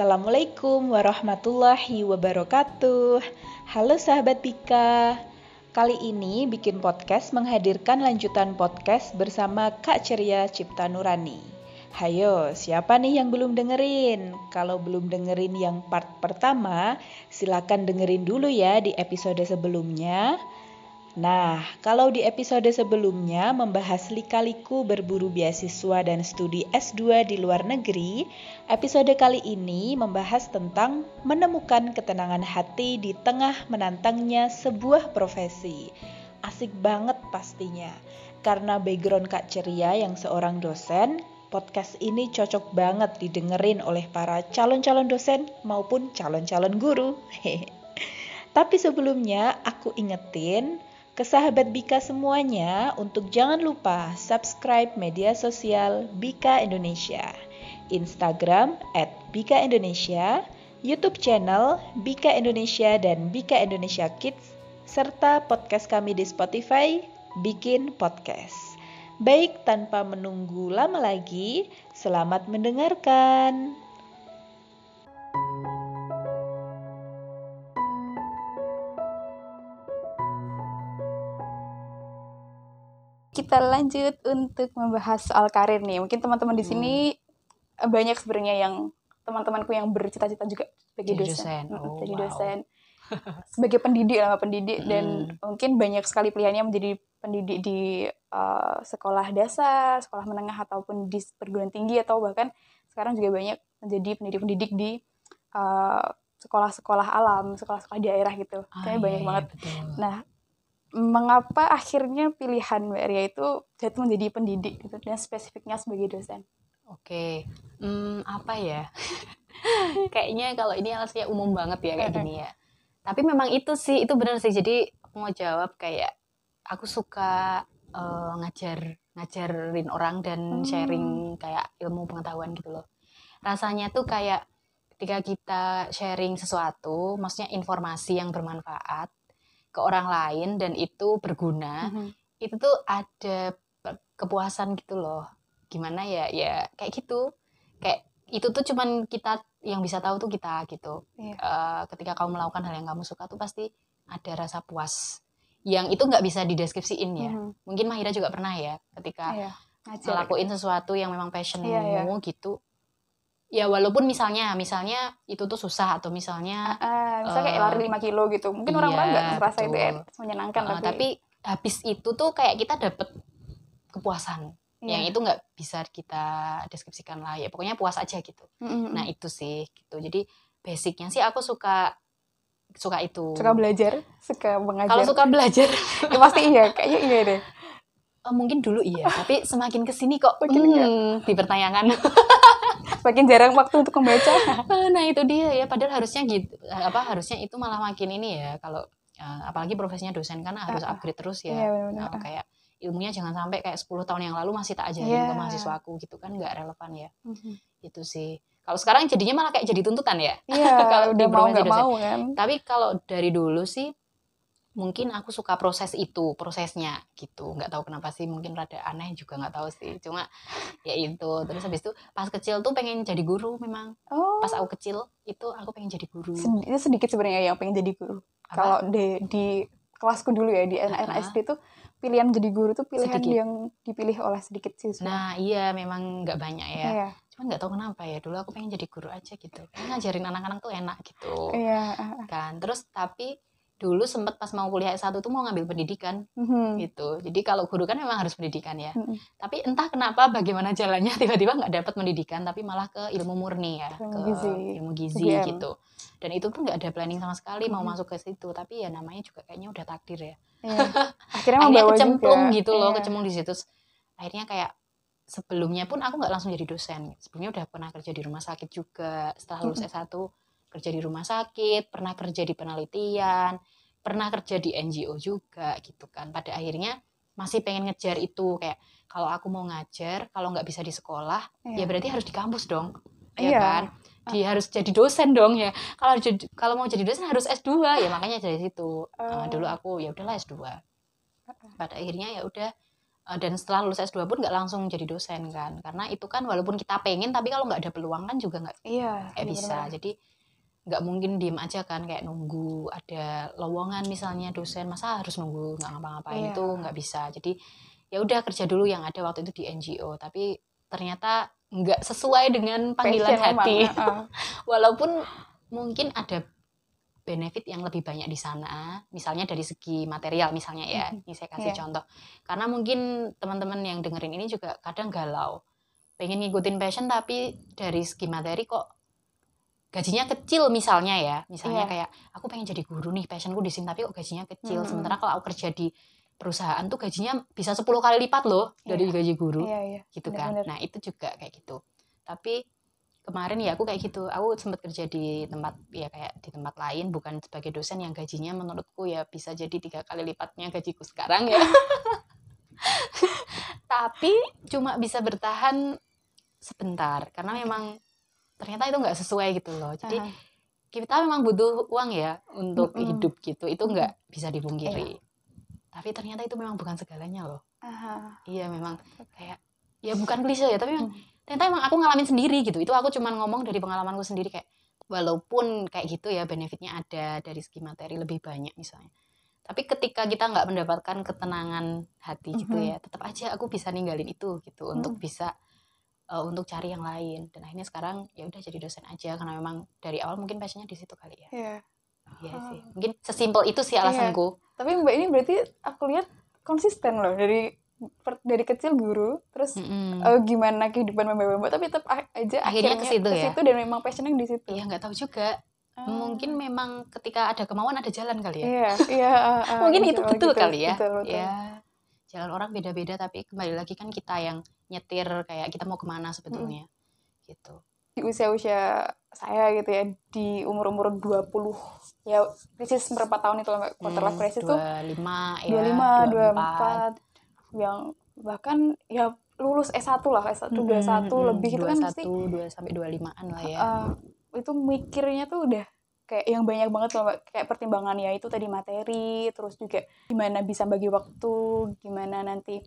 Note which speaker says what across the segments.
Speaker 1: Assalamualaikum warahmatullahi wabarakatuh. Halo sahabat Bika. Kali ini bikin podcast menghadirkan lanjutan podcast bersama Kak Ceria Cipta Nurani. Hayo, siapa nih yang belum dengerin? Kalau belum dengerin yang part pertama, silakan dengerin dulu ya di episode sebelumnya. Nah, kalau di episode sebelumnya membahas lika-liku berburu beasiswa dan studi S2 di luar negeri, episode kali ini membahas tentang menemukan ketenangan hati di tengah menantangnya sebuah profesi. Asik banget pastinya. Karena background Kak Ceria yang seorang dosen, podcast ini cocok banget didengerin oleh para calon-calon dosen maupun calon-calon guru. Tapi sebelumnya aku ingetin ke sahabat Bika semuanya untuk jangan lupa subscribe media sosial Bika Indonesia, Instagram at Bika Indonesia, YouTube channel Bika Indonesia dan Bika Indonesia Kids, serta podcast kami di Spotify, Bikin Podcast. Baik, tanpa menunggu lama lagi, selamat mendengarkan.
Speaker 2: Kita lanjut untuk membahas soal karir nih. Mungkin teman-teman di sini hmm. banyak sebenarnya yang teman-temanku yang bercita-cita juga sebagai
Speaker 3: jadi
Speaker 2: dosen,
Speaker 3: dosen. Oh,
Speaker 2: jadi
Speaker 3: wow.
Speaker 2: dosen, sebagai pendidik lah pendidik
Speaker 3: Hmm.
Speaker 2: dan mungkin banyak sekali pilihannya menjadi pendidik di uh, sekolah dasar, sekolah menengah ataupun di perguruan tinggi atau bahkan sekarang juga banyak menjadi pendidik-pendidik di uh, sekolah-sekolah alam, sekolah-sekolah daerah gitu.
Speaker 3: Ah,
Speaker 2: Kayaknya
Speaker 3: iya,
Speaker 2: banyak
Speaker 3: iya,
Speaker 2: banget.
Speaker 3: betul.
Speaker 2: Nah, mengapa akhirnya pilihan Mbak Ria itu jatuh menjadi pendidik gitu dan spesifiknya sebagai dosen?
Speaker 3: Oke, hmm, apa ya? Kayaknya kalau ini alasannya umum banget ya kayak gini ya. Tapi memang itu sih, itu benar sih. Jadi aku mau jawab kayak aku suka eh, ngajar ngajarin orang dan
Speaker 2: Hmm.
Speaker 3: sharing kayak ilmu pengetahuan gitu loh. Rasanya tuh kayak ketika kita sharing sesuatu, maksudnya informasi yang bermanfaat ke orang lain dan itu berguna,
Speaker 2: Mhm.
Speaker 3: itu tuh ada kepuasan gitu loh gimana ya ya kayak gitu kayak itu tuh cuman kita yang bisa tahu tuh kita gitu
Speaker 2: Iya.
Speaker 3: Eh, ketika kamu melakukan hal yang kamu suka tuh pasti ada rasa puas yang itu nggak bisa dideskripsiin ya
Speaker 2: Mhm.
Speaker 3: mungkin Mahira juga pernah ya ketika
Speaker 2: ngajar.
Speaker 3: ngelakuin sesuatu yang memang passionmu
Speaker 2: Iya, iya.
Speaker 3: gitu ya walaupun misalnya misalnya itu tuh susah atau misalnya
Speaker 2: Ah, misalnya kayak
Speaker 3: Eh,
Speaker 2: lari 5 kilo gitu. Mungkin
Speaker 3: iya,
Speaker 2: orang-orang nggak merasa itu enak, menyenangkan
Speaker 3: eh,
Speaker 2: tapi,
Speaker 3: tapi habis itu tuh kayak kita dapet kepuasan
Speaker 2: iya.
Speaker 3: yang itu nggak bisa kita deskripsikan lah ya pokoknya puas aja gitu
Speaker 2: Mhm.
Speaker 3: nah itu sih gitu jadi basicnya sih aku suka suka itu
Speaker 2: suka belajar, suka mengajar.
Speaker 3: kalau suka belajar
Speaker 2: ya pasti iya, kayaknya iya deh.
Speaker 3: eh, mungkin dulu iya tapi semakin ke sini kok
Speaker 2: Makin
Speaker 3: hmm, dipertanyakan
Speaker 2: Semakin jarang waktu untuk membaca.
Speaker 3: nah itu dia ya padahal harusnya gitu apa harusnya itu malah makin ini ya kalau eh, apalagi profesinya dosen kan harus
Speaker 2: Ah, ah.
Speaker 3: upgrade terus
Speaker 2: Iya,
Speaker 3: ya
Speaker 2: benar-benar.
Speaker 3: Nah, kayak ilmunya jangan sampai kayak 10 tahun yang lalu masih tak ajarin
Speaker 2: Iya.
Speaker 3: ke mahasiswaku gitu kan nggak relevan ya
Speaker 2: Mhm.
Speaker 3: itu sih kalau sekarang jadinya malah kayak jadi tuntutan ya
Speaker 2: Iya,
Speaker 3: Kalau di
Speaker 2: udah mau nggak mau kan.
Speaker 3: Tapi kalau dari dulu sih mungkin aku suka proses itu, prosesnya gitu. Nggak tahu kenapa sih, mungkin rada aneh juga nggak tahu sih. Cuma ya itu. Terus habis itu pas kecil tuh pengen jadi guru memang.
Speaker 2: Oh,
Speaker 3: Pas aku kecil itu aku pengen jadi guru.
Speaker 2: itu sedikit sebenarnya yang pengen jadi guru. Kalau di di kelasku dulu ya di anak-anak
Speaker 3: Ah.
Speaker 2: SD tuh pilihan jadi guru tuh pilihan
Speaker 3: Sedikit.
Speaker 2: yang dipilih oleh sedikit siswa.
Speaker 3: Nah iya memang nggak banyak ya.
Speaker 2: Iya,
Speaker 3: Cuma nggak tahu kenapa ya. Dulu aku pengen jadi guru aja gitu. Pengen ngajarin anak-anak tuh enak gitu.
Speaker 2: iya.
Speaker 3: Kan. Terus tapi dulu sempet pas mau kuliah S1 tuh mau ngambil pendidikan
Speaker 2: Mhm.
Speaker 3: gitu. Jadi kalau guru kan memang harus pendidikan ya.
Speaker 2: Mhm.
Speaker 3: Tapi entah kenapa bagaimana jalannya tiba-tiba nggak dapat pendidikan tapi malah ke ilmu murni ya,
Speaker 2: Ilmu
Speaker 3: ke
Speaker 2: gizi.
Speaker 3: ilmu gizi
Speaker 2: UGM.
Speaker 3: gitu. Dan itu pun nggak ada planning sama sekali mau
Speaker 2: Mhm.
Speaker 3: masuk ke situ. Tapi ya namanya juga kayaknya udah takdir ya.
Speaker 2: Iya. Akhirnya
Speaker 3: Akhirnya kecemplung
Speaker 2: juga.
Speaker 3: gitu loh,
Speaker 2: Iya.
Speaker 3: kecemplung di situ. Akhirnya kayak sebelumnya pun aku nggak langsung jadi dosen. Sebelumnya udah pernah kerja di rumah sakit juga. Setelah lulus S1 kerja di rumah sakit, pernah kerja di penelitian, pernah kerja di NGO juga gitu kan. Pada akhirnya masih pengen ngejar itu kayak kalau aku mau ngajar, kalau nggak bisa di sekolah,
Speaker 2: Iya.
Speaker 3: ya berarti harus di kampus dong.
Speaker 2: Iya.
Speaker 3: Ya kan? Dia harus jadi dosen dong ya. Kalau jadi kalau mau jadi dosen harus S2 ya makanya dari situ.
Speaker 2: Oh.
Speaker 3: dulu aku ya udahlah S2. Pada akhirnya ya udah dan setelah lulus S2 pun nggak langsung jadi dosen kan karena itu kan walaupun kita pengen tapi kalau nggak ada peluang kan juga nggak
Speaker 2: iya
Speaker 3: kayak bisa jadi nggak mungkin diem aja kan kayak nunggu ada lowongan misalnya dosen masa harus nunggu nggak ngapa-ngapain
Speaker 2: Iya.
Speaker 3: itu nggak bisa jadi ya udah kerja dulu yang ada waktu itu di NGO tapi ternyata nggak sesuai dengan panggilan
Speaker 2: Passion
Speaker 3: hati
Speaker 2: heeh.
Speaker 3: walaupun mungkin ada benefit yang lebih banyak di sana misalnya dari segi material misalnya ya
Speaker 2: Mhm.
Speaker 3: ini saya kasih
Speaker 2: Iya.
Speaker 3: contoh karena mungkin teman-teman yang dengerin ini juga kadang galau pengen ngikutin passion tapi dari segi materi kok gajinya kecil misalnya ya misalnya
Speaker 2: Iya.
Speaker 3: kayak aku pengen jadi guru nih passionku di sini tapi kok gajinya kecil
Speaker 2: Mhm.
Speaker 3: sementara kalau aku kerja di perusahaan tuh gajinya bisa 10 kali lipat loh dari
Speaker 2: Iya.
Speaker 3: gaji guru
Speaker 2: iya iya
Speaker 3: gitu kan. Nah, itu juga kayak gitu. Tapi kemarin ya aku kayak gitu. Aku sempat kerja di tempat ya kayak di tempat lain bukan sebagai dosen yang gajinya menurutku ya bisa jadi tiga kali lipatnya gajiku sekarang ya. Tapi cuma bisa bertahan sebentar karena memang ternyata itu nggak sesuai gitu loh. Jadi
Speaker 2: Aha.
Speaker 3: kita memang butuh uang ya untuk
Speaker 2: Mm-mm.
Speaker 3: hidup gitu. Itu nggak bisa dipungkiri. Tapi ternyata itu memang bukan segalanya loh.
Speaker 2: Aha.
Speaker 3: Iya memang kayak ya bukan klise ya tapi memang
Speaker 2: Hmm.
Speaker 3: ternyata emang aku ngalamin sendiri gitu itu aku cuman ngomong dari pengalamanku sendiri kayak walaupun kayak gitu ya benefitnya ada dari segi materi lebih banyak misalnya tapi ketika kita nggak mendapatkan ketenangan hati gitu
Speaker 2: Mhm.
Speaker 3: ya tetap aja aku bisa ninggalin itu gitu untuk
Speaker 2: Mhm.
Speaker 3: bisa uh, untuk cari yang lain dan akhirnya sekarang ya udah jadi dosen aja karena memang dari awal mungkin passionnya di situ kali ya
Speaker 2: Iya.
Speaker 3: Iya
Speaker 2: Oh.
Speaker 3: sih mungkin sesimpel itu sih
Speaker 2: Iya.
Speaker 3: alasanku
Speaker 2: Tapi Mbak ini berarti aku lihat konsisten loh dari per- dari kecil guru terus
Speaker 3: Mm-mm.
Speaker 2: eh, gimana kehidupan Mbak Mbak tapi tetap aja
Speaker 3: Akhirnya ke situ ya?
Speaker 2: dan memang passionnya di situ.
Speaker 3: Iya nggak tahu juga
Speaker 2: Ah.
Speaker 3: mungkin memang ketika ada kemauan ada jalan kali ya
Speaker 2: Iya, iya. ah, ah,
Speaker 3: mungkin itu betul
Speaker 2: gitu,
Speaker 3: kali ya
Speaker 2: betul, betul.
Speaker 3: ya jalan orang beda-beda tapi kembali lagi kan kita yang nyetir kayak kita mau ke mana sebetulnya. Gitu.
Speaker 2: Di usia-usia saya gitu ya di umur-umur 20 ya krisis berapa tahun itu Mbak? Quarter life crisis tuh
Speaker 3: 25 ya
Speaker 2: 25, 24 yang bahkan ya lulus S1 lah, S1 21 lebih itu kan pasti
Speaker 3: 2 sampai 25-an lah ya.
Speaker 2: Eh, itu mikirnya tuh udah kayak yang banyak banget loh Mbak. kayak pertimbangan ya itu tadi materi terus juga gimana bisa bagi waktu gimana nanti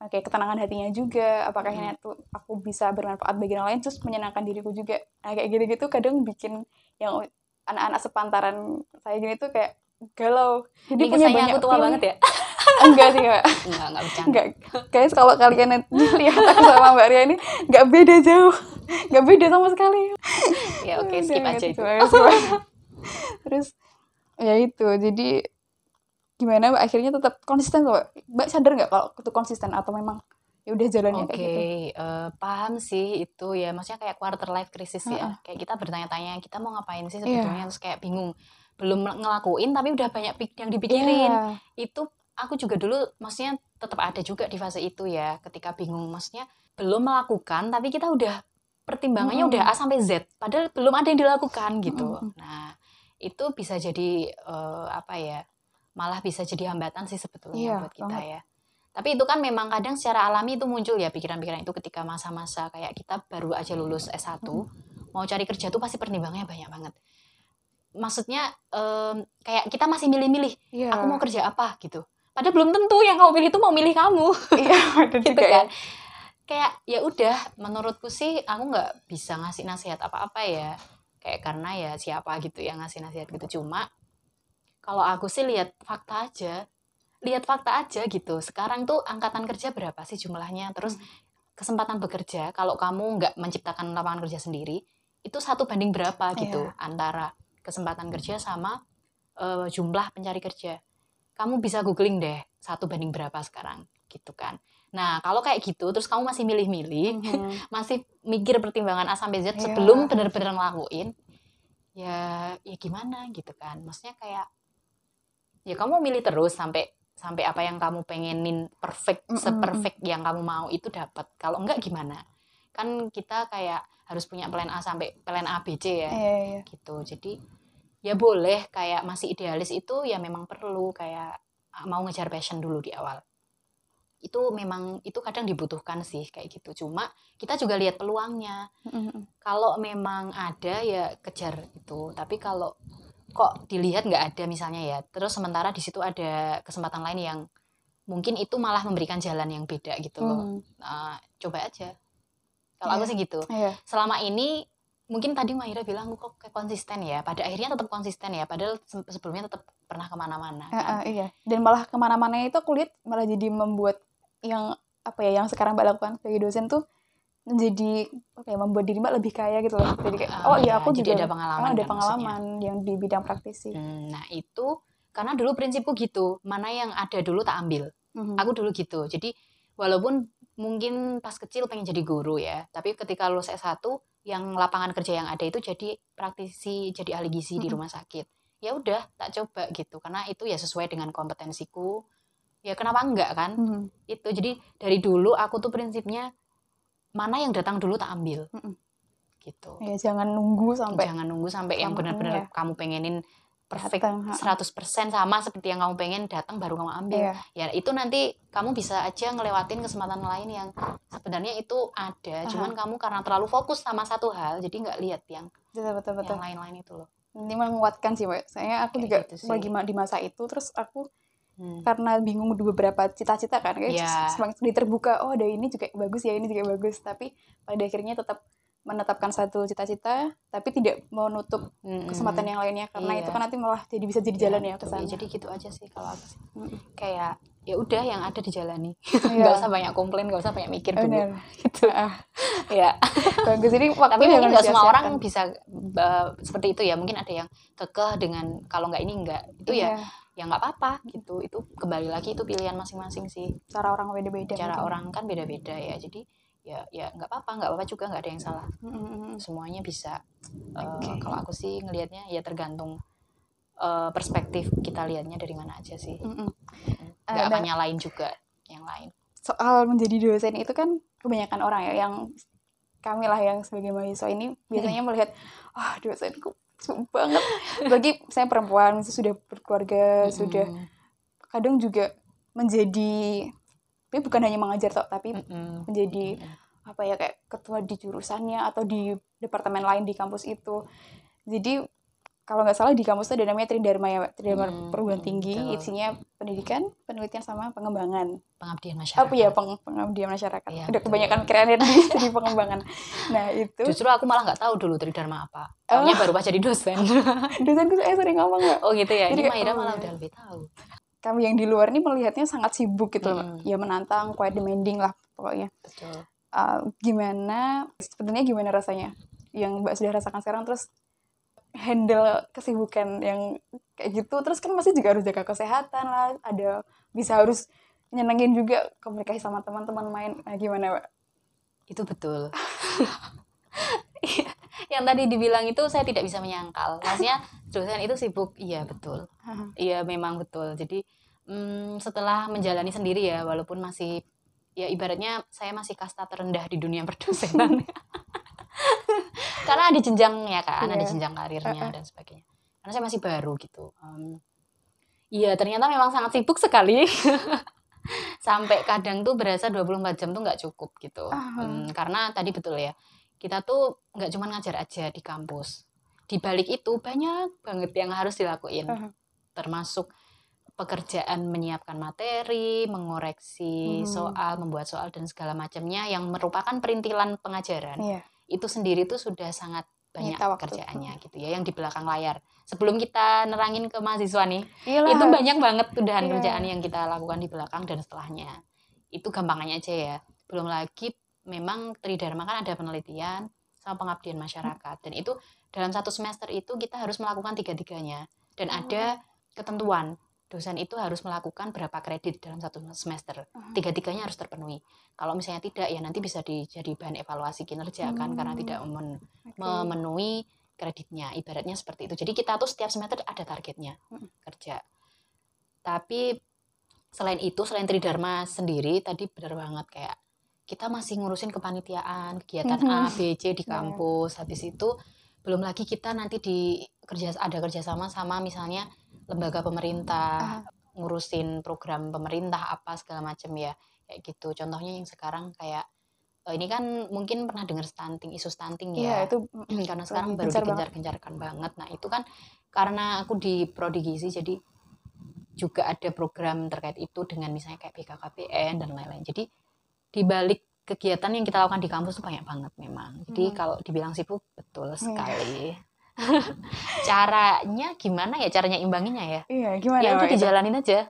Speaker 2: kayak ketenangan hatinya juga apakah
Speaker 3: Hmm.
Speaker 2: ini tuh aku bisa bermanfaat bagi orang lain terus menyenangkan diriku juga nah kayak gitu-gitu kadang bikin yang anak-anak sepantaran saya gini tuh kayak galau jadi
Speaker 3: ini
Speaker 2: punya banyak
Speaker 3: aku tua
Speaker 2: pilihan.
Speaker 3: banget ya
Speaker 2: enggak sih Mbak
Speaker 3: enggak enggak bercanda
Speaker 2: Enggak, guys kalau kalian lihat aku sama Mbak Ria ini nggak beda jauh, nggak beda sama sekali.
Speaker 3: ya oke skip
Speaker 2: Udah,
Speaker 3: aja
Speaker 2: gitu,
Speaker 3: itu
Speaker 2: skip. Terus ya itu, jadi gimana Mbak akhirnya tetap konsisten tuh Mbak? Sadar nggak kalau itu konsisten atau memang ya udah jalannya
Speaker 3: Oke,
Speaker 2: kayak gitu?
Speaker 3: eh, paham sih itu ya. Maksudnya kayak quarter life crisis ya.
Speaker 2: Heeh.
Speaker 3: Kayak kita bertanya-tanya, kita mau ngapain sih
Speaker 2: Iya.
Speaker 3: sebetulnya? Terus kayak bingung. Belum ngelakuin tapi udah banyak yang dipikirin.
Speaker 2: Iya.
Speaker 3: Itu aku juga dulu maksudnya tetap ada juga di fase itu ya. Ketika bingung maksudnya belum melakukan tapi kita udah pertimbangannya
Speaker 2: Mm-mm.
Speaker 3: udah A sampai Z. Padahal belum ada yang dilakukan gitu.
Speaker 2: Mm-mm.
Speaker 3: Nah, itu bisa jadi eh, apa ya? Malah bisa jadi hambatan sih sebetulnya
Speaker 2: Iya,
Speaker 3: buat kita
Speaker 2: banget.
Speaker 3: ya. Tapi itu kan memang kadang secara alami itu muncul ya pikiran-pikiran itu ketika masa-masa kayak kita baru aja lulus S1, mau cari kerja tuh pasti pertimbangannya banyak banget. Maksudnya em, kayak kita masih milih-milih,
Speaker 2: Iya.
Speaker 3: aku mau kerja apa gitu. Padahal belum tentu yang kamu pilih itu mau milih kamu
Speaker 2: Iya,
Speaker 3: gitu kan. Kayak ya udah, menurutku sih aku nggak bisa ngasih nasihat apa-apa ya. Kayak karena ya siapa gitu yang ngasih nasihat gitu. Cuma kalau aku sih lihat fakta aja. Lihat fakta aja gitu. Sekarang tuh angkatan kerja berapa sih jumlahnya? Terus
Speaker 2: Hmm.
Speaker 3: kesempatan bekerja kalau kamu nggak menciptakan lapangan kerja sendiri, itu satu banding berapa gitu
Speaker 2: Iya.
Speaker 3: antara kesempatan kerja sama eh, jumlah pencari kerja. Kamu bisa googling deh satu banding berapa sekarang gitu kan. Nah, kalau kayak gitu terus kamu masih milih-milih,
Speaker 2: Mhm.
Speaker 3: masih mikir pertimbangan A sampai Z
Speaker 2: Iya.
Speaker 3: sebelum benar-benar ngelakuin, ya ya gimana gitu kan. Maksudnya kayak ya kamu milih terus sampai sampai apa yang kamu pengenin perfect
Speaker 2: Mm-mm.
Speaker 3: seperfect yang kamu mau itu dapat. Kalau enggak gimana? Kan kita kayak harus punya plan A sampai plan A B C ya
Speaker 2: Iya, iya.
Speaker 3: gitu. Jadi ya boleh kayak masih idealis itu ya memang perlu kayak mau ngejar passion dulu di awal. Itu memang itu kadang dibutuhkan sih kayak gitu. Cuma kita juga lihat peluangnya.
Speaker 2: Mhm.
Speaker 3: Kalau memang ada ya kejar itu. Tapi kalau kok dilihat nggak ada misalnya ya, terus sementara di situ ada kesempatan lain yang mungkin itu malah memberikan jalan yang beda gitu loh
Speaker 2: Hmm.
Speaker 3: Nah, coba aja kalau aku
Speaker 2: Iya.
Speaker 3: sih gitu
Speaker 2: Iya.
Speaker 3: selama ini mungkin tadi Mahira bilang kok kayak konsisten ya pada akhirnya tetap konsisten ya padahal se- sebelumnya tetap pernah ke
Speaker 2: mana-mana
Speaker 3: kan?
Speaker 2: eh, iya. Dan malah ke mana-mana itu aku lihat malah jadi membuat yang apa ya yang sekarang mbak lakukan sebagai dosen tuh menjadi apa ya membuat diri mbak lebih kaya gitu loh. Jadi kayak
Speaker 3: Ah,
Speaker 2: oh iya
Speaker 3: ya,
Speaker 2: aku
Speaker 3: jadi
Speaker 2: juga
Speaker 3: ada pengalaman
Speaker 2: ah, ada
Speaker 3: kan
Speaker 2: pengalaman yang di bidang praktisi.
Speaker 3: Hmm, nah itu karena dulu prinsipku gitu mana yang ada dulu tak ambil
Speaker 2: Mhm.
Speaker 3: aku dulu gitu jadi walaupun mungkin pas kecil pengen jadi guru ya tapi ketika lulus S1 yang lapangan kerja yang ada itu jadi praktisi jadi ahli gizi di
Speaker 2: Mm-mm.
Speaker 3: rumah sakit ya udah tak coba gitu karena itu ya sesuai dengan kompetensiku ya kenapa enggak kan
Speaker 2: Mhm.
Speaker 3: itu jadi dari dulu aku tuh prinsipnya mana yang datang dulu tak ambil
Speaker 2: Mm-mm.
Speaker 3: gitu
Speaker 2: Ya jangan nunggu sampai
Speaker 3: jangan nunggu sampai yang benar-benar
Speaker 2: iya.
Speaker 3: kamu pengenin perfect
Speaker 2: datang, ha.
Speaker 3: 100% sama seperti yang kamu pengen datang baru kamu ambil
Speaker 2: Iya.
Speaker 3: ya itu nanti kamu bisa aja ngelewatin kesempatan lain yang sebenarnya itu ada
Speaker 2: Aha.
Speaker 3: cuman kamu karena terlalu fokus sama satu hal jadi nggak lihat yang
Speaker 2: Betul betul betul.
Speaker 3: yang lain-lain itu loh
Speaker 2: Ini menguatkan sih, Mbak. Saya aku
Speaker 3: Kayak
Speaker 2: juga
Speaker 3: gitu sih.
Speaker 2: lagi di masa itu terus aku
Speaker 3: Hmm.
Speaker 2: karena bingung di beberapa cita-cita kan kayak
Speaker 3: Iya.
Speaker 2: semakin terbuka oh ada ini juga bagus ya ini juga bagus tapi pada akhirnya tetap menetapkan satu cita-cita tapi tidak menutup
Speaker 3: Mm-mm.
Speaker 2: kesempatan yang lainnya karena
Speaker 3: Iya.
Speaker 2: itu kan nanti malah jadi bisa jadi
Speaker 3: Ya,
Speaker 2: jalan ya ke
Speaker 3: betul.
Speaker 2: sana.
Speaker 3: jadi gitu aja sih kalau aku sih.
Speaker 2: Mm-mm.
Speaker 3: kayak ya udah yang ada dijalani
Speaker 2: Iya.
Speaker 3: nggak usah banyak komplain nggak usah banyak mikir dulu gitu ya
Speaker 2: bagus ini
Speaker 3: tapi mungkin nggak semua orang bisa uh, seperti itu ya mungkin ada yang kekeh dengan kalau nggak ini nggak itu ya
Speaker 2: Iya,
Speaker 3: ya nggak apa-apa gitu itu kembali lagi itu pilihan masing-masing sih
Speaker 2: cara orang beda-beda
Speaker 3: cara
Speaker 2: mungkin.
Speaker 3: orang kan beda-beda ya jadi ya ya nggak apa-apa nggak apa-apa juga nggak ada yang salah
Speaker 2: Mm-mm.
Speaker 3: semuanya bisa Uh,
Speaker 2: Oke.
Speaker 3: kalau aku sih ngelihatnya ya tergantung uh, perspektif kita lihatnya dari mana aja sih
Speaker 2: Mm-mm.
Speaker 3: nggak
Speaker 2: Eh,
Speaker 3: akan
Speaker 2: dan-
Speaker 3: nyalain juga yang lain
Speaker 2: soal menjadi dosen itu kan kebanyakan orang ya yang kami lah yang sebagai mahasiswa ini biasanya melihat ah dosen kok sumpah banget bagi saya perempuan sudah berkeluarga sudah
Speaker 3: Mm-mm.
Speaker 2: kadang juga menjadi tapi bukan hanya mengajar toh tapi
Speaker 3: Mm-mm.
Speaker 2: menjadi
Speaker 3: Mm-mm.
Speaker 2: apa ya kayak ketua di jurusannya atau di departemen lain di kampus itu jadi kalau nggak salah di kampus itu ada namanya Tridharma ya. Tridharma
Speaker 3: Hmm,
Speaker 2: perguruan
Speaker 3: hmm,
Speaker 2: tinggi.
Speaker 3: betul.
Speaker 2: isinya pendidikan penelitian sama pengembangan.
Speaker 3: Pengabdian masyarakat.
Speaker 2: Apa ya peng pengabdian masyarakat?
Speaker 3: Iya,
Speaker 2: udah
Speaker 3: betul.
Speaker 2: kebanyakan keren di pengembangan. Nah itu.
Speaker 3: Justru aku malah nggak tahu dulu Tridharma apa. Taunya baru pas jadi dosen.
Speaker 2: Dosenku saya sering ngomong mbak.
Speaker 3: Oh gitu ya?
Speaker 2: Jadi
Speaker 3: ini Maira
Speaker 2: oh,
Speaker 3: malah
Speaker 2: iya.
Speaker 3: udah lebih tahu.
Speaker 2: Kami yang di luar ini melihatnya sangat sibuk gitu loh
Speaker 3: Mm.
Speaker 2: ya menantang quite demanding lah pokoknya.
Speaker 3: Betul.
Speaker 2: Uh, gimana sebenarnya gimana rasanya? Yang mbak sudah rasakan sekarang terus handle kesibukan yang kayak gitu. Terus kan masih juga harus jaga kesehatan lah. Ada bisa harus nyenengin juga komunikasi sama teman-teman main. Nah, gimana mbak
Speaker 3: itu betul. Yang tadi dibilang itu saya tidak bisa menyangkal. Maksudnya dosen itu sibuk. Iya betul. Iya memang betul. Jadi mm, setelah menjalani sendiri ya walaupun masih ya ibaratnya saya masih kasta terendah di dunia perdosenan karena ada jenjang ya kan ada
Speaker 2: Iya.
Speaker 3: jenjang karirnya
Speaker 2: Uh-uh.
Speaker 3: dan sebagainya karena saya masih baru gitu Em, iya ternyata memang sangat sibuk sekali sampai kadang tuh berasa 24 jam tuh nggak cukup gitu
Speaker 2: Ah.
Speaker 3: Hmm, karena tadi betul ya kita tuh nggak cuma ngajar aja di kampus di balik itu banyak banget yang harus dilakuin
Speaker 2: Ah.
Speaker 3: termasuk pekerjaan menyiapkan materi, mengoreksi
Speaker 2: Hmm.
Speaker 3: soal, membuat soal dan segala macamnya yang merupakan perintilan pengajaran.
Speaker 2: iya
Speaker 3: Itu sendiri tuh sudah sangat banyak
Speaker 2: Nyita waktu.
Speaker 3: pekerjaannya gitu ya yang di belakang layar. Sebelum kita nerangin ke mahasiswa nih,
Speaker 2: Iyalah.
Speaker 3: itu banyak banget udahan
Speaker 2: Iya.
Speaker 3: kerjaan yang kita lakukan di belakang dan setelahnya. Itu gampangannya aja ya. Belum lagi memang Tridharma kan ada penelitian sama pengabdian masyarakat dan itu dalam satu semester itu kita harus melakukan tiga-tiganya dan
Speaker 2: Oh.
Speaker 3: ada ketentuan dosen itu harus melakukan berapa kredit dalam satu semester tiga-tiganya harus terpenuhi kalau misalnya tidak ya nanti bisa di- jadi bahan evaluasi kinerja kan karena
Speaker 2: Hmm.
Speaker 3: tidak memen-
Speaker 2: Oke.
Speaker 3: memenuhi kreditnya ibaratnya seperti itu jadi kita tuh setiap semester ada targetnya
Speaker 2: Mm.
Speaker 3: kerja tapi selain itu selain Tridharma sendiri tadi benar banget kayak kita masih ngurusin kepanitiaan kegiatan A B C di
Speaker 2: Iya.
Speaker 3: kampus habis itu belum lagi kita nanti di kerja ada kerjasama sama misalnya lembaga pemerintah ngurusin program pemerintah apa segala macam ya kayak gitu contohnya yang sekarang kayak eh, ini kan mungkin pernah dengar stunting isu stunting
Speaker 2: iya
Speaker 3: ya
Speaker 2: itu
Speaker 3: karena sekarang baru
Speaker 2: banget.
Speaker 3: digencar-gencarkan banget. Nah itu kan karena aku di prodi gizi jadi juga ada program terkait itu dengan misalnya kayak BKKBN dan lain-lain. Jadi di balik kegiatan yang kita lakukan di kampus tuh banyak banget memang. Jadi
Speaker 2: Hmm.
Speaker 3: kalau dibilang sibuk betul
Speaker 2: Iya.
Speaker 3: sekali. Caranya gimana ya? Caranya imbanginya ya?
Speaker 2: Iya, gimana
Speaker 3: Ya udah dijalanin aja.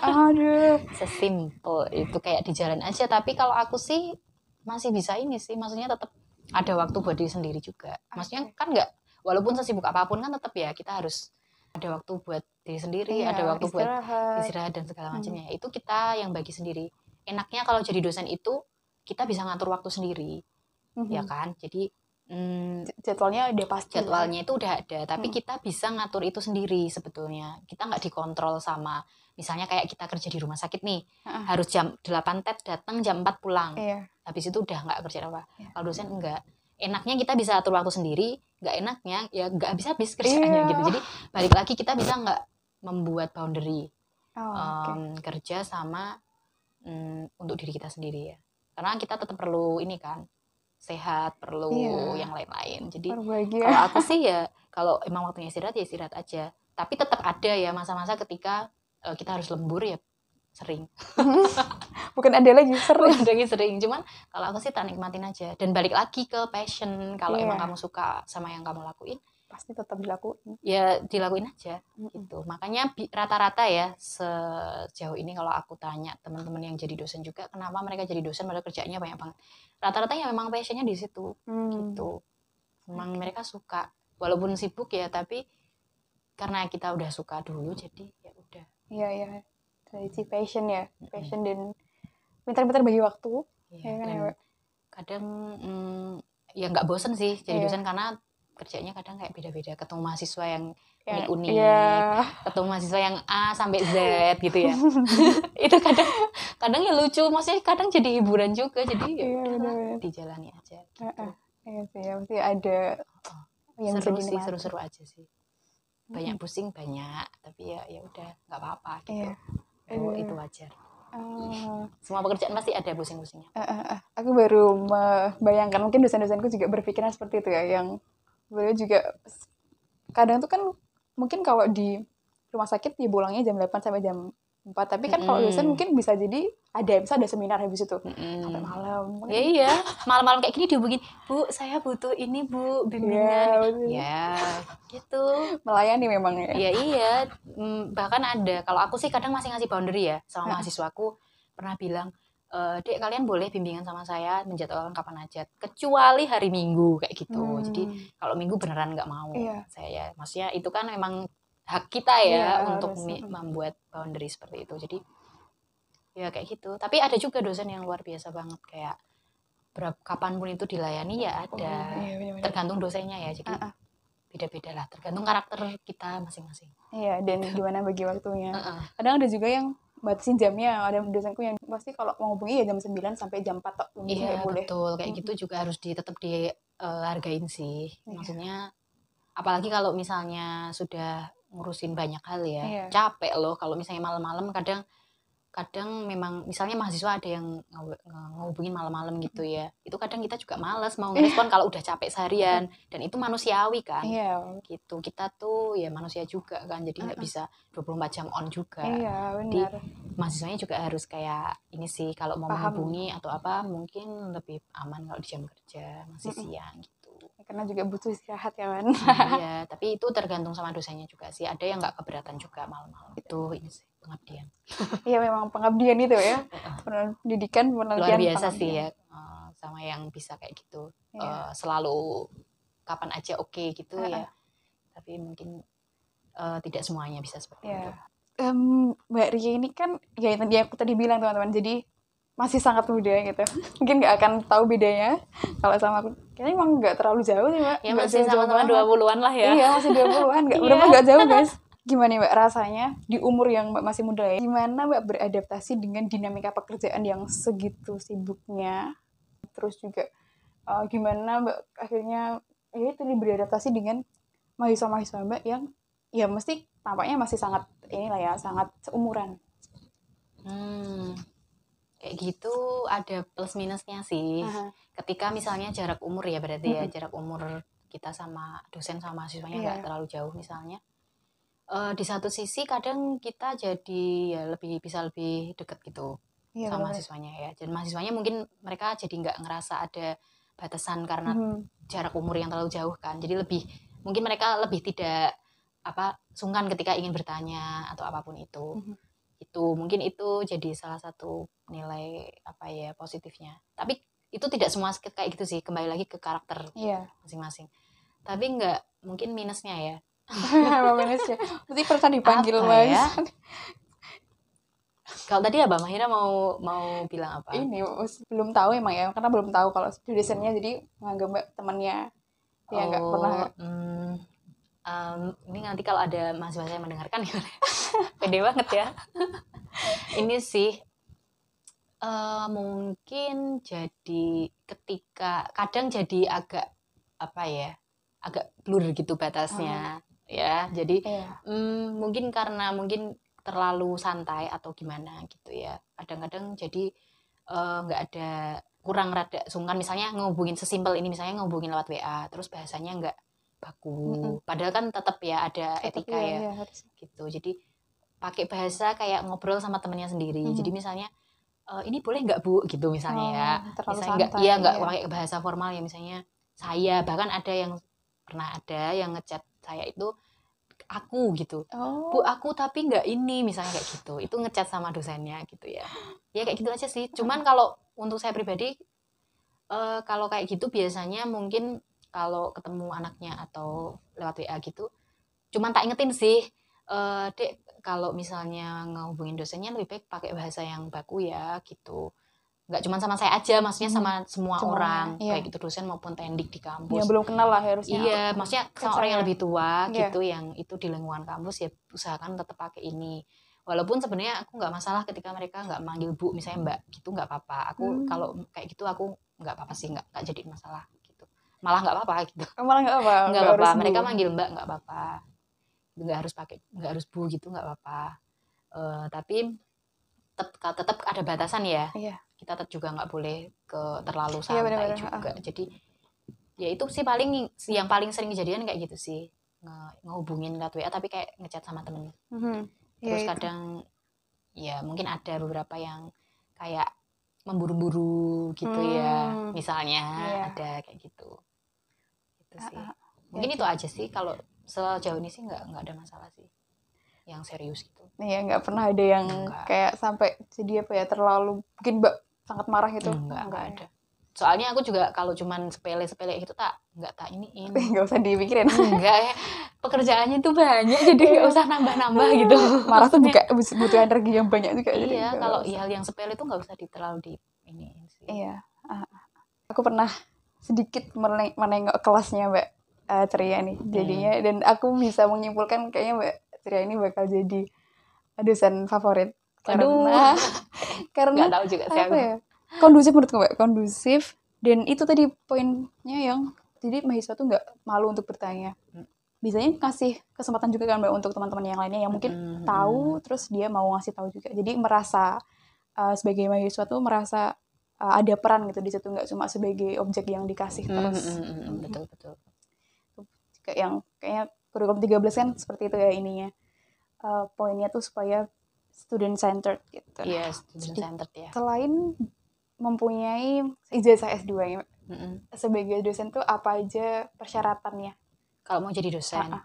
Speaker 2: Aduh.
Speaker 3: Sesimpel itu kayak dijalan aja. Tapi kalau aku sih masih bisa ini sih. Maksudnya tetap ada waktu buat diri sendiri juga. Maksudnya kan nggak walaupun sesibuk apa pun kan tetap ya kita harus ada waktu buat diri sendiri,
Speaker 2: Iya,
Speaker 3: ada waktu buat
Speaker 2: istirahat.
Speaker 3: istirahat dan segala
Speaker 2: Hmm.
Speaker 3: macamnya. Itu kita yang bagi sendiri. Enaknya kalau jadi dosen itu kita bisa ngatur waktu sendiri,
Speaker 2: Mhm.
Speaker 3: ya kan? Jadi mm,
Speaker 2: J- Jadwalnya udah pasti.
Speaker 3: jadwalnya itu udah ada, tapi
Speaker 2: Hmm.
Speaker 3: kita bisa ngatur itu sendiri sebetulnya. Kita nggak dikontrol sama misalnya kayak kita kerja di rumah sakit nih,
Speaker 2: Heeh.
Speaker 3: harus jam 8 tet datang jam 4 pulang.
Speaker 2: Iya.
Speaker 3: Habis itu udah nggak kerja apa.
Speaker 2: Iya.
Speaker 3: Kalau dosen enggak. Enaknya kita bisa atur waktu sendiri, nggak enaknya ya nggak habis-habis kerjaannya
Speaker 2: Iya.
Speaker 3: gitu. Jadi balik lagi kita bisa nggak membuat boundary
Speaker 2: Oh, oke.
Speaker 3: em, kerja sama mm, untuk diri kita sendiri ya karena kita tetap perlu ini kan sehat perlu
Speaker 2: Iya.
Speaker 3: yang lain-lain jadi
Speaker 2: Berbahagia.
Speaker 3: kalau aku sih ya kalau emang waktunya istirahat ya istirahat aja tapi tetap ada ya masa-masa ketika eh, kita harus lembur ya sering
Speaker 2: Bukan ada lagi sering.
Speaker 3: lagi sering cuman kalau aku sih tak nikmatin aja dan balik lagi ke passion kalau emang
Speaker 2: Iya.
Speaker 3: kamu suka sama yang kamu lakuin
Speaker 2: Pasti tetap dilakuin.
Speaker 3: ya dilakuin aja
Speaker 2: Mm-mm.
Speaker 3: gitu makanya rata-rata ya sejauh ini kalau aku tanya teman-teman yang jadi dosen juga kenapa mereka jadi dosen pada kerjanya banyak banget rata-rata ya memang passionnya di situ
Speaker 2: Hmm.
Speaker 3: gitu memang mereka suka walaupun sibuk ya tapi karena kita udah suka dulu jadi ya udah
Speaker 2: Iya, iya. Dari si passion ya. Passion dan pintar-pintar bagi waktu.
Speaker 3: ya,
Speaker 2: Iya kan, ya,
Speaker 3: kadang mm, ya nggak bosen sih jadi
Speaker 2: Iya.
Speaker 3: dosen karena kerjanya kadang kayak beda-beda ketemu mahasiswa yang
Speaker 2: Ya,
Speaker 3: unik-unik
Speaker 2: Iya.
Speaker 3: ketemu mahasiswa yang A sampai Z gitu ya itu kadang kadang ya lucu maksudnya kadang jadi hiburan juga jadi ya
Speaker 2: Iya,
Speaker 3: udahlah,
Speaker 2: benar-benar.
Speaker 3: dijalani aja
Speaker 2: Heeh. Iya sih, ya pasti ada yang
Speaker 3: seru sih seru-seru aja sih banyak pusing banyak tapi ya ya udah nggak apa-apa gitu
Speaker 2: Iya.
Speaker 3: Oh,
Speaker 2: Iya.
Speaker 3: itu wajar
Speaker 2: Ah,
Speaker 3: semua pekerjaan pasti ada pusing-pusingnya
Speaker 2: ah, ah. aku baru membayangkan mungkin dosen-dosenku juga berpikiran seperti itu ya yang beliau juga kadang tuh kan mungkin kalau di rumah sakit ya pulangnya jam 8 sampai jam 4 tapi kan kalau dosen mungkin bisa jadi ada bisa ada seminar habis itu.
Speaker 3: Mm-mm.
Speaker 2: sampai malam.
Speaker 3: Ya iya malam-malam kayak gini dihubungin bu saya butuh ini bu bimbingan.
Speaker 2: Iya,
Speaker 3: ya gitu.
Speaker 2: Melayani memang ya.
Speaker 3: Iya iya, Mm, bahkan ada. Kalau aku sih kadang masih ngasih boundary ya sama mahasiswaku. Pernah bilang, e, dek kalian boleh bimbingan sama saya menjadwalkan kapan aja, kecuali hari Minggu kayak gitu.
Speaker 2: Hmm.
Speaker 3: Jadi kalau Minggu beneran nggak mau
Speaker 2: Iya.
Speaker 3: saya. Maksudnya itu kan memang hak kita ya
Speaker 2: Iya,
Speaker 3: untuk
Speaker 2: harus.
Speaker 3: membuat boundary seperti itu. Jadi ya kayak gitu. Tapi ada juga dosen yang luar biasa banget kayak berapa kapan pun itu dilayani ya
Speaker 2: Oh,
Speaker 3: ada.
Speaker 2: iya, benar-benar.
Speaker 3: Tergantung dosennya ya. Jadi
Speaker 2: Ah, ah.
Speaker 3: beda-beda lah. Tergantung karakter kita masing-masing.
Speaker 2: iya dan gimana bagi waktunya
Speaker 3: Heeh.
Speaker 2: kadang ada juga yang batasin jamnya. Ada dosenku yang pasti kalau mau hubungi ya jam 9 sampai jam 4 tok
Speaker 3: Iya
Speaker 2: boleh.
Speaker 3: betul. Kayak gitu juga harus di tetap dihargain sih.
Speaker 2: Iya.
Speaker 3: maksudnya apalagi kalau misalnya sudah ngurusin banyak hal ya.
Speaker 2: Iya.
Speaker 3: capek loh kalau misalnya malam-malam kadang kadang memang misalnya mahasiswa ada yang nge- nge- ngehubungin malam-malam gitu ya itu kadang kita juga males mau ngerespon kalau udah capek seharian dan itu manusiawi kan.
Speaker 2: Iya.
Speaker 3: Gitu kita tuh ya manusia juga kan jadi nggak
Speaker 2: Mm-mm.
Speaker 3: bisa 24 jam on juga.
Speaker 2: Iya benar.
Speaker 3: mahasiswanya juga harus kayak ini sih kalau mau
Speaker 2: Paham.
Speaker 3: menghubungi atau apa mungkin lebih aman kalau di jam kerja masih
Speaker 2: Mm-mm.
Speaker 3: siang gitu.
Speaker 2: Karena juga butuh istirahat ya kan
Speaker 3: iya tapi itu tergantung sama dosennya juga sih ada yang nggak keberatan juga malam-malam. Itu ini sih pengabdian
Speaker 2: iya memang pengabdian itu ya pendidikan penelitian
Speaker 3: luar biasa sih
Speaker 2: pengabdian.
Speaker 3: ya eh, sama yang bisa kayak gitu
Speaker 2: Iya.
Speaker 3: Eh, selalu kapan aja oke gitu
Speaker 2: Heeh.
Speaker 3: ya tapi mungkin eh, tidak semuanya bisa seperti
Speaker 2: Iya.
Speaker 3: itu
Speaker 2: Em, Mbak Ria ini kan ya yang tadi aku tadi bilang teman-teman jadi masih sangat muda gitu mungkin nggak akan tahu bedanya kalau sama aku kayaknya emang nggak terlalu jauh sih mbak
Speaker 3: ya
Speaker 2: Nggak
Speaker 3: masih sama-sama
Speaker 2: banget.
Speaker 3: 20-an lah ya
Speaker 2: Iya masih 20-an nggak
Speaker 3: Iya.
Speaker 2: berapa nggak jauh guys. Gimana mbak rasanya di umur yang mbak masih muda ya? Gimana mbak beradaptasi dengan dinamika pekerjaan yang segitu sibuknya? Terus juga eh, gimana mbak akhirnya ya itu beradaptasi dengan mahasiswa-mahasiswa mbak yang ya mesti tampaknya masih sangat inilah ya sangat seumuran.
Speaker 3: Hmm, kayak gitu ada plus minusnya sih.
Speaker 2: Aha.
Speaker 3: Ketika misalnya jarak umur ya berarti ya
Speaker 2: Mm-mm.
Speaker 3: jarak umur kita sama dosen sama mahasiswanya nggak terlalu jauh misalnya. Eh, di satu sisi kadang kita jadi ya lebih bisa lebih deket gitu
Speaker 2: Iya,
Speaker 3: sama
Speaker 2: benar.
Speaker 3: mahasiswanya ya dan mahasiswanya mungkin mereka jadi nggak ngerasa ada batasan karena
Speaker 2: Mhm.
Speaker 3: jarak umur yang terlalu jauh kan jadi lebih mungkin mereka lebih tidak apa sungkan ketika ingin bertanya atau apa pun itu
Speaker 2: Mhm.
Speaker 3: itu mungkin itu jadi salah satu nilai apa ya positifnya tapi itu tidak semua kayak gitu sih kembali lagi ke karakter
Speaker 2: Iya.
Speaker 3: masing-masing tapi nggak mungkin minusnya ya
Speaker 2: Emang minusnya. Berarti pernah dipanggil
Speaker 3: Apa
Speaker 2: mas.
Speaker 3: ya? kalau tadi Abah Mahira mau mau bilang apa
Speaker 2: Ini belum tahu emang ya, karena belum tahu kalau dosennya jadi nganggap mbak temannya. Ya nggak
Speaker 3: Oh,
Speaker 2: pernah.
Speaker 3: hmm, em, ini nanti kalau ada mahasiswa saya mendengarkan gimana? Pede banget ya. ini sih eh, mungkin jadi ketika kadang jadi agak apa ya, agak blur gitu batasnya ya. Jadi
Speaker 2: Iya.
Speaker 3: hmm, mungkin karena mungkin terlalu santai atau gimana gitu ya. Kadang-kadang jadi eh, nggak ada kurang rada sungkan misalnya ngehubungin sesimpel ini misalnya ngehubungin lewat WA terus bahasanya nggak baku
Speaker 2: Mm-mm.
Speaker 3: padahal kan tetap ya ada
Speaker 2: Tetap
Speaker 3: etika
Speaker 2: iya,
Speaker 3: ya
Speaker 2: iya, harus.
Speaker 3: gitu jadi pakai bahasa kayak ngobrol sama temennya sendiri
Speaker 2: Mhm.
Speaker 3: jadi misalnya "Eh, ini boleh nggak bu gitu misalnya ya
Speaker 2: Oh, terlalu
Speaker 3: misalnya nggak iya nggak
Speaker 2: iya.
Speaker 3: pakai bahasa formal ya misalnya saya bahkan ada yang pernah ada yang ngechat saya itu aku gitu.
Speaker 2: Oh.
Speaker 3: bu aku tapi nggak ini misalnya kayak gitu. Itu ngechat sama dosennya gitu ya. Ya kayak gitu aja sih. Cuman kalau untuk saya pribadi eh, kalau kayak gitu biasanya mungkin kalau ketemu anaknya atau lewat WA gitu cuman tak ingetin sih. Eh dek kalau misalnya ngehubungin dosennya lebih baik pakai bahasa yang baku ya gitu nggak cuman sama saya aja maksudnya
Speaker 2: Hmm.
Speaker 3: sama semua
Speaker 2: Semua,
Speaker 3: orang
Speaker 2: iya.
Speaker 3: baik itu dosen maupun tendik di
Speaker 2: Ya
Speaker 3: kampus
Speaker 2: belum kenal lah harusnya.
Speaker 3: Iya, maksudnya sama orang yang lebih tua
Speaker 2: Iya.
Speaker 3: gitu yang itu di lingkungan kampus ya usahakan tetap pakai ini. Walaupun sebenarnya aku nggak masalah ketika mereka nggak manggil bu, misalnya mbak gitu nggak apa-apa. Aku
Speaker 2: Hmm.
Speaker 3: kalau kayak gitu aku nggak apa-apa sih, nggak nggak jadi masalah gitu. Malah nggak apa-apa gitu.
Speaker 2: Malah nggak apa.
Speaker 3: Nggak apa-apa. Mereka
Speaker 2: bu.
Speaker 3: manggil mbak nggak apa-apa. Nggak harus pakai, nggak harus bu gitu nggak apa-apa. Eh, tapi tetap tetap ada batasan ya.
Speaker 2: Iya.
Speaker 3: Kita tetap juga nggak boleh ke terlalu
Speaker 2: Iya,
Speaker 3: santai
Speaker 2: benar-benar.
Speaker 3: juga. Jadi ya itu sih paling yang paling sering kejadian kayak gitu sih nge ngehubungin lewat WA tapi kayak ngechat sama temen
Speaker 2: Mhm. Iya,
Speaker 3: terus
Speaker 2: itu.
Speaker 3: kadang ya mungkin ada beberapa yang kayak memburu-buru gitu ya
Speaker 2: Hmm.
Speaker 3: misalnya
Speaker 2: Iya.
Speaker 3: ada kayak gitu itu sih
Speaker 2: Ah, ah.
Speaker 3: mungkin
Speaker 2: Ya,
Speaker 3: itu aja sih kalau sejauh ini sih nggak nggak ada masalah sih yang serius gitu
Speaker 2: Iya nggak pernah ada yang
Speaker 3: Nggak.
Speaker 2: kayak sampai jadi apa ya terlalu mbak sangat marah gitu.
Speaker 3: nggak nggak
Speaker 2: ya.
Speaker 3: ada soalnya aku juga kalau cuman sepele-sepele gitu tak nggak tak iniin
Speaker 2: Nggak usah dipikirin.
Speaker 3: enggak ya pekerjaannya tuh banyak jadi
Speaker 2: Iya.
Speaker 3: nggak usah nambah-nambah gitu
Speaker 2: marah tuh buka, butuh energi yang banyak juga.
Speaker 3: iya kalau
Speaker 2: usah.
Speaker 3: hal yang sepele tuh nggak usah di terlalu di ini sih
Speaker 2: Iya. Ah, ah. Aku pernah sedikit meneng- menengok kelasnya Mbak eh, Ceria nih jadinya
Speaker 3: Hmm.
Speaker 2: dan aku bisa menyimpulkan kayaknya Mbak Ceria ini bakal jadi dosen favorit
Speaker 3: Aduh.
Speaker 2: karena karena
Speaker 3: nggak tahu juga sih
Speaker 2: apa ya kondusif menurutku Mbak kondusif. Dan itu tadi poinnya yang jadi mahasiswa tuh nggak malu untuk bertanya.
Speaker 3: Hmm.
Speaker 2: biasanya kasih kesempatan juga kan Mbak untuk teman-teman yang lainnya yang mungkin
Speaker 3: Mm-mm.
Speaker 2: tahu terus dia mau ngasih tahu juga. Jadi merasa uh, sebagai mahasiswa tuh merasa uh, ada peran gitu di situ nggak cuma sebagai objek yang dikasih
Speaker 3: Mm,
Speaker 2: terus.
Speaker 3: mm, mm, mm, betul betul.
Speaker 2: Kayak yang kayaknya kurikulum 13 kan seperti itu ya ininya. Uh, poinnya tuh supaya student centered gitu.
Speaker 3: Iya student
Speaker 2: Jadi-
Speaker 3: centered ya
Speaker 2: selain mempunyai ijazah S2 ya
Speaker 3: Mm-mm.
Speaker 2: sebagai dosen tuh apa aja persyaratannya?
Speaker 3: Kalau mau jadi dosen?
Speaker 2: Ah,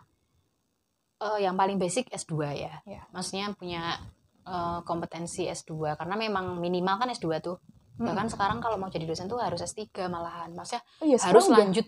Speaker 3: eh, yang paling basic S2 ya.
Speaker 2: Iya.
Speaker 3: maksudnya punya eh, kompetensi S2 karena memang minimal kan S2 tuh. Bahkan sekarang kalau mau jadi dosen tuh harus S3 malahan. Maksudnya
Speaker 2: oh, iya,
Speaker 3: harus lanjut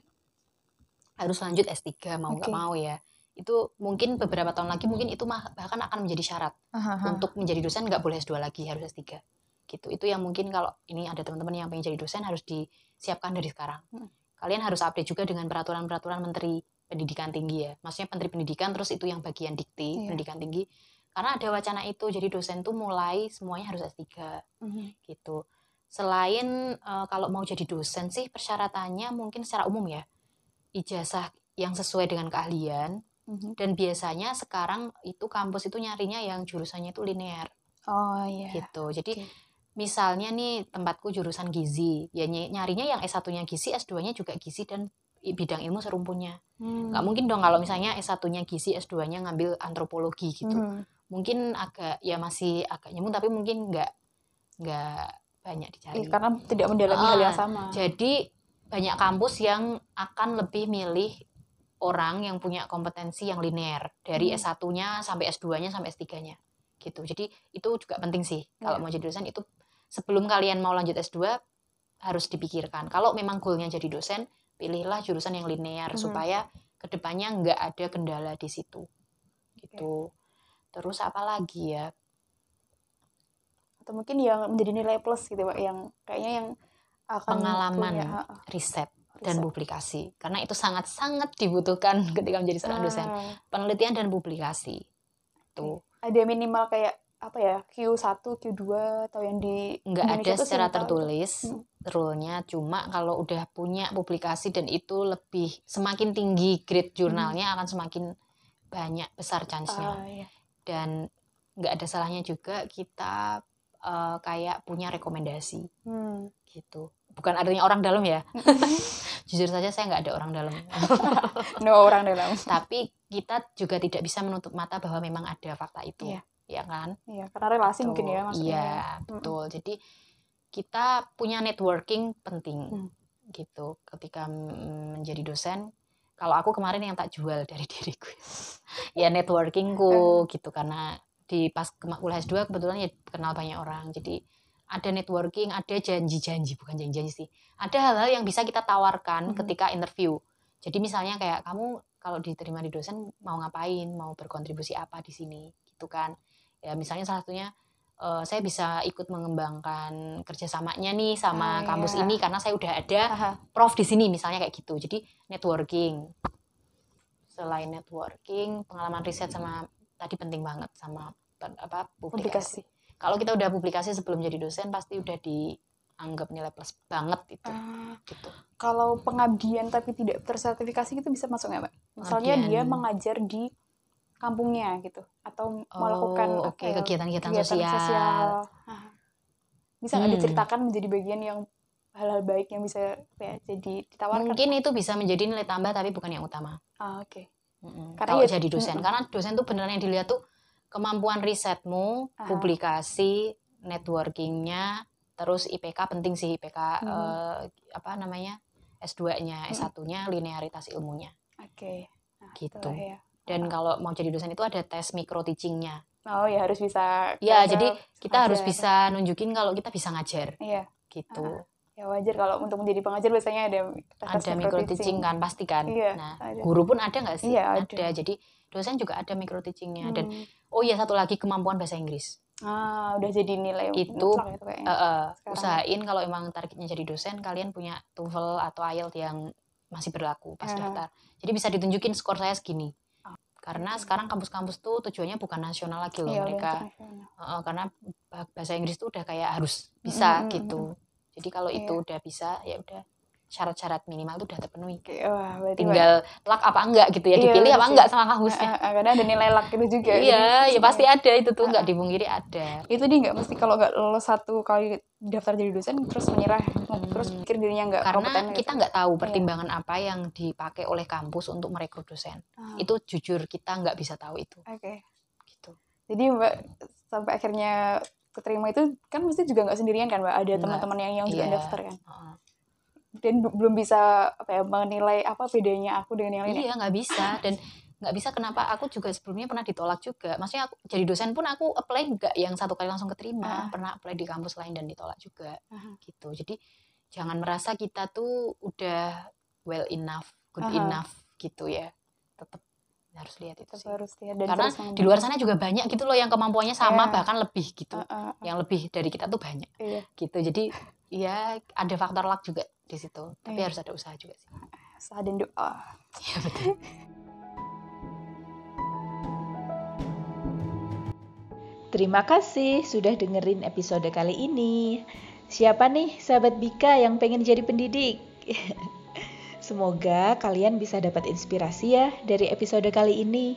Speaker 3: harus lanjut S3 mau nggak
Speaker 2: Oke.
Speaker 3: mau ya itu mungkin beberapa tahun lagi mungkin itu bahkan akan menjadi syarat
Speaker 2: Aha,
Speaker 3: untuk menjadi dosen nggak boleh S2 lagi harus S3 gitu. Itu yang mungkin kalau ini ada teman-teman yang pengen jadi dosen harus disiapkan dari sekarang.
Speaker 2: Hmm.
Speaker 3: kalian harus update juga dengan peraturan-peraturan menteri pendidikan tinggi ya. Maksudnya menteri pendidikan terus itu yang bagian dikti
Speaker 2: Iya.
Speaker 3: pendidikan tinggi. Karena ada wacana itu jadi dosen tuh mulai semuanya harus S3
Speaker 2: Mhm.
Speaker 3: gitu. Selain eh, kalau mau jadi dosen sih persyaratannya mungkin secara umum ya. Ijazah yang sesuai dengan keahlian
Speaker 2: Mhm.
Speaker 3: dan biasanya sekarang itu kampus itu nyarinya yang jurusannya itu linear
Speaker 2: oh iya
Speaker 3: gitu. Jadi
Speaker 2: Oke.
Speaker 3: misalnya nih tempatku jurusan gizi, ya ny- nyarinya yang S1-nya gizi, S2-nya juga gizi dan i- bidang ilmu serumpunnya.
Speaker 2: Hmm.
Speaker 3: Nggak mungkin dong kalau misalnya S1-nya gizi, S2-nya ngambil antropologi gitu.
Speaker 2: Hmm.
Speaker 3: Mungkin agak ya masih agak nyambung tapi mungkin nggak nggak banyak dicari.
Speaker 2: Iya, karena tidak mendalami hal yang
Speaker 3: Ah,
Speaker 2: sama.
Speaker 3: Jadi banyak kampus yang akan lebih milih orang yang punya kompetensi yang linear dari
Speaker 2: Hmm.
Speaker 3: S1-nya sampai S2-nya sampai S3-nya gitu. Jadi itu juga penting sih kalau
Speaker 2: Iya.
Speaker 3: mau jadi dosen itu sebelum kalian mau lanjut S2 harus dipikirkan. Kalau memang goalnya jadi dosen, pilihlah jurusan yang linear
Speaker 2: Mhm.
Speaker 3: supaya ke depannya nggak ada kendala di situ. Gitu. Terus apa lagi ya?
Speaker 2: Atau mungkin yang menjadi nilai plus gitu Pak, yang kayaknya yang akan
Speaker 3: Pengalaman.
Speaker 2: punya,
Speaker 3: Riset dan publikasi. Karena itu sangat-sangat dibutuhkan ketika menjadi seorang dosen.
Speaker 2: Ah,
Speaker 3: penelitian dan publikasi. Tuh,
Speaker 2: ada minimal kayak apa ya Q1, Q2 atau yang di
Speaker 3: nggak ada
Speaker 2: Indonesia
Speaker 3: secara tertulis
Speaker 2: Hmm.
Speaker 3: rule-nya, cuma kalau udah punya publikasi dan itu lebih semakin tinggi grade jurnalnya akan semakin banyak besar chance-nya.
Speaker 2: Ah, iya.
Speaker 3: Dan nggak ada salahnya juga kita eh, kayak punya rekomendasi
Speaker 2: Hmm.
Speaker 3: gitu. Bukan artinya orang dalam ya. Jujur saja saya nggak ada orang dalam.
Speaker 2: No orang dalam.
Speaker 3: Tapi kita juga tidak bisa menutup mata bahwa memang ada fakta itu.
Speaker 2: Iya.
Speaker 3: Ya kan?
Speaker 2: Iya, karena relasi mungkin ya
Speaker 3: Betul.
Speaker 2: maksudnya.
Speaker 3: Iya, betul. Jadi kita punya networking penting
Speaker 2: Hmm.
Speaker 3: gitu. Ketika mm, menjadi dosen, kalau aku kemarin yang tak jual dari diriku, ya networkingku gitu karena di pas kuliah S2 kebetulan ya kenal banyak orang. Jadi ada networking, ada janji-janji, bukan janji-janji sih. Ada hal-hal yang bisa kita tawarkan
Speaker 2: Mhm.
Speaker 3: ketika interview. Jadi misalnya kayak kamu kalau diterima di dosen mau ngapain, mau berkontribusi apa di sini, gitu kan? Ya misalnya salah satunya eh, saya bisa ikut mengembangkan kerjasamanya nih
Speaker 2: Ah,
Speaker 3: sama kampus
Speaker 2: iya.
Speaker 3: ini karena saya udah ada
Speaker 2: Aha.
Speaker 3: prof di sini misalnya kayak gitu. Jadi networking. Selain networking, pengalaman riset sama tadi penting banget sama apa
Speaker 2: Publikasi.
Speaker 3: publikasi. Kalau kita udah publikasi sebelum jadi dosen pasti udah dianggap nilai plus banget itu
Speaker 2: Ah,
Speaker 3: gitu.
Speaker 2: kalau pengabdian tapi tidak tersertifikasi itu bisa masuk nggak, Mbak? Misalnya dia
Speaker 3: Pengabdian.
Speaker 2: mengajar di kampungnya gitu atau melakukan
Speaker 3: Oh,
Speaker 2: apa
Speaker 3: oke
Speaker 2: ya,
Speaker 3: kegiatan-kegiatan
Speaker 2: kegiatan
Speaker 3: sosial.
Speaker 2: Ah. Bisa nggak
Speaker 3: Hmm.
Speaker 2: diceritakan menjadi bagian yang hal-hal baik yang bisa ya, jadi ditawarkan?
Speaker 3: Mungkin itu bisa menjadi nilai tambah tapi bukan yang utama.
Speaker 2: Ah, oke.
Speaker 3: Mm-mm.
Speaker 2: Karena
Speaker 3: Kalau
Speaker 2: ya-
Speaker 3: jadi dosen,
Speaker 2: mm-mm.
Speaker 3: karena dosen tuh beneran yang dilihat tuh kemampuan risetmu,
Speaker 2: Aha.
Speaker 3: publikasi, networkingnya, terus IPK penting sih IPK
Speaker 2: Mhm.
Speaker 3: eh, apa namanya S2-nya,
Speaker 2: Mm.
Speaker 3: S1-nya linearitas ilmunya.
Speaker 2: Oke. Nah,
Speaker 3: Gitu.
Speaker 2: ya.
Speaker 3: Dan kalau mau jadi dosen itu ada tes micro teachingnya.
Speaker 2: Oh ya harus bisa.
Speaker 3: Ya, jadi kita harus bisa nunjukin kalau kita bisa ngajar
Speaker 2: Iya.
Speaker 3: gitu.
Speaker 2: Ya wajar kalau untuk menjadi pengajar biasanya ada tes
Speaker 3: ada micro teaching kan pasti kan.
Speaker 2: Iya,
Speaker 3: Nah,
Speaker 2: ada.
Speaker 3: guru pun ada nggak sih?
Speaker 2: Iya, ada.
Speaker 3: Jadi dosen juga ada micro teachingnya dan
Speaker 2: Hmm.
Speaker 3: oh iya satu lagi kemampuan bahasa Inggris.
Speaker 2: Ah, udah jadi nilai
Speaker 3: Itu,
Speaker 2: mutlak itu kayaknya.
Speaker 3: Eh,
Speaker 2: Sekarang.
Speaker 3: usahain kalau emang targetnya jadi dosen kalian punya TOEFL atau IELTS yang masih berlaku pas
Speaker 2: Ah.
Speaker 3: daftar. Jadi bisa ditunjukin skor saya segini.
Speaker 2: Ah,
Speaker 3: Karena sekarang kampus-kampus tuh tujuannya bukan nasional lagi loh
Speaker 2: Iya,
Speaker 3: mereka. eh, karena bah- bahasa Inggris tuh udah kayak harus bisa
Speaker 2: Mm, mm,
Speaker 3: gitu. Jadi kalau
Speaker 2: Iya.
Speaker 3: itu udah bisa ya udah syarat-syarat minimal tuh udah terpenuhi.
Speaker 2: Oke, wah, berarti
Speaker 3: Tinggal luck apa enggak gitu ya
Speaker 2: Iya,
Speaker 3: dipilih apa enggak sama kampusnya.
Speaker 2: Ah, ah, karena ada nilai luck itu juga.
Speaker 3: Iya, ya pasti ada itu tuh
Speaker 2: Ah,
Speaker 3: nggak
Speaker 2: ah.
Speaker 3: dipungkiri ada.
Speaker 2: Itu dia nggak mesti kalau nggak lolos satu kali daftar jadi dosen terus menyerah terus
Speaker 3: Hmm.
Speaker 2: pikir dirinya nggak
Speaker 3: Karena
Speaker 2: kompeten
Speaker 3: kita
Speaker 2: gitu.
Speaker 3: nggak tahu
Speaker 2: Iya.
Speaker 3: pertimbangan apa yang dipakai oleh kampus untuk merekrut dosen.
Speaker 2: Ah,
Speaker 3: Itu jujur kita nggak bisa tahu itu.
Speaker 2: Oke.
Speaker 3: Gitu.
Speaker 2: Jadi Mbak sampai akhirnya keterima itu kan mesti juga nggak sendirian kan Mbak ada teman-teman yang yang juga
Speaker 3: Iya.
Speaker 2: daftar kan.
Speaker 3: Heeh.
Speaker 2: Dan belum bisa apa ya menilai apa bedanya aku dengan yang lain. ya.
Speaker 3: Iya nggak bisa dan nggak bisa kenapa aku juga sebelumnya pernah ditolak juga. Maksudnya aku jadi dosen pun aku apply nggak yang satu kali langsung
Speaker 2: Ah.
Speaker 3: keterima. Pernah apply di kampus lain dan ditolak juga.
Speaker 2: Aha.
Speaker 3: Gitu. Jadi jangan merasa kita tuh udah well enough, good
Speaker 2: Aha.
Speaker 3: enough gitu ya. Tetap harus lihat itu sih.
Speaker 2: harus lihat dan
Speaker 3: Karena di luar sana juga banyak gitu loh yang kemampuannya sama
Speaker 2: Iya.
Speaker 3: bahkan lebih gitu.
Speaker 2: Ah, ah, ah,
Speaker 3: Yang lebih dari kita tuh banyak
Speaker 2: iya.
Speaker 3: gitu. Jadi ya ada faktor luck juga di situ. Tapi
Speaker 2: Iya.
Speaker 3: harus ada usaha juga sih.
Speaker 2: Usaha dan doa.
Speaker 3: Iya betul.
Speaker 1: Terima kasih sudah dengerin episode kali ini. Siapa nih sahabat Bika yang pengen jadi pendidik? Semoga kalian bisa dapat inspirasi ya dari episode kali ini.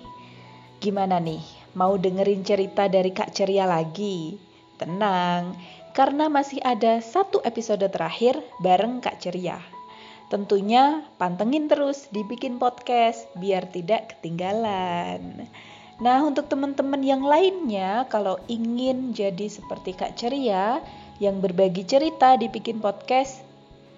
Speaker 1: Gimana nih? Mau dengerin cerita dari Kak Ceria lagi? Tenang, karena masih ada satu episode terakhir bareng Kak Ceria. Tentunya pantengin terus dibikin podcast biar tidak ketinggalan. Nah, untuk teman-teman yang lainnya kalau ingin jadi seperti Kak Ceria yang berbagi cerita dibikin podcast,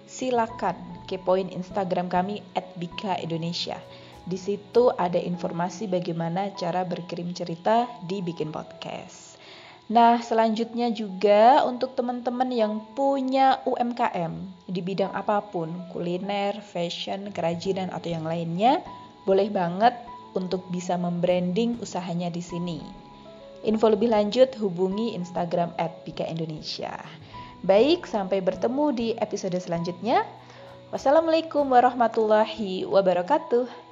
Speaker 1: silakan kepoin Instagram kami @bika_indonesia. Di situ ada informasi bagaimana cara berkirim cerita di Bikin Podcast. Nah, selanjutnya juga untuk teman-teman yang punya UMKM di bidang apa pun, kuliner, fashion, kerajinan, atau yang lainnya, boleh banget untuk bisa membranding usahanya di sini. Info lebih lanjut hubungi Instagram @bika_indonesia. Baik, sampai bertemu di episode selanjutnya. Wassalamualaikum warahmatullahi wabarakatuh.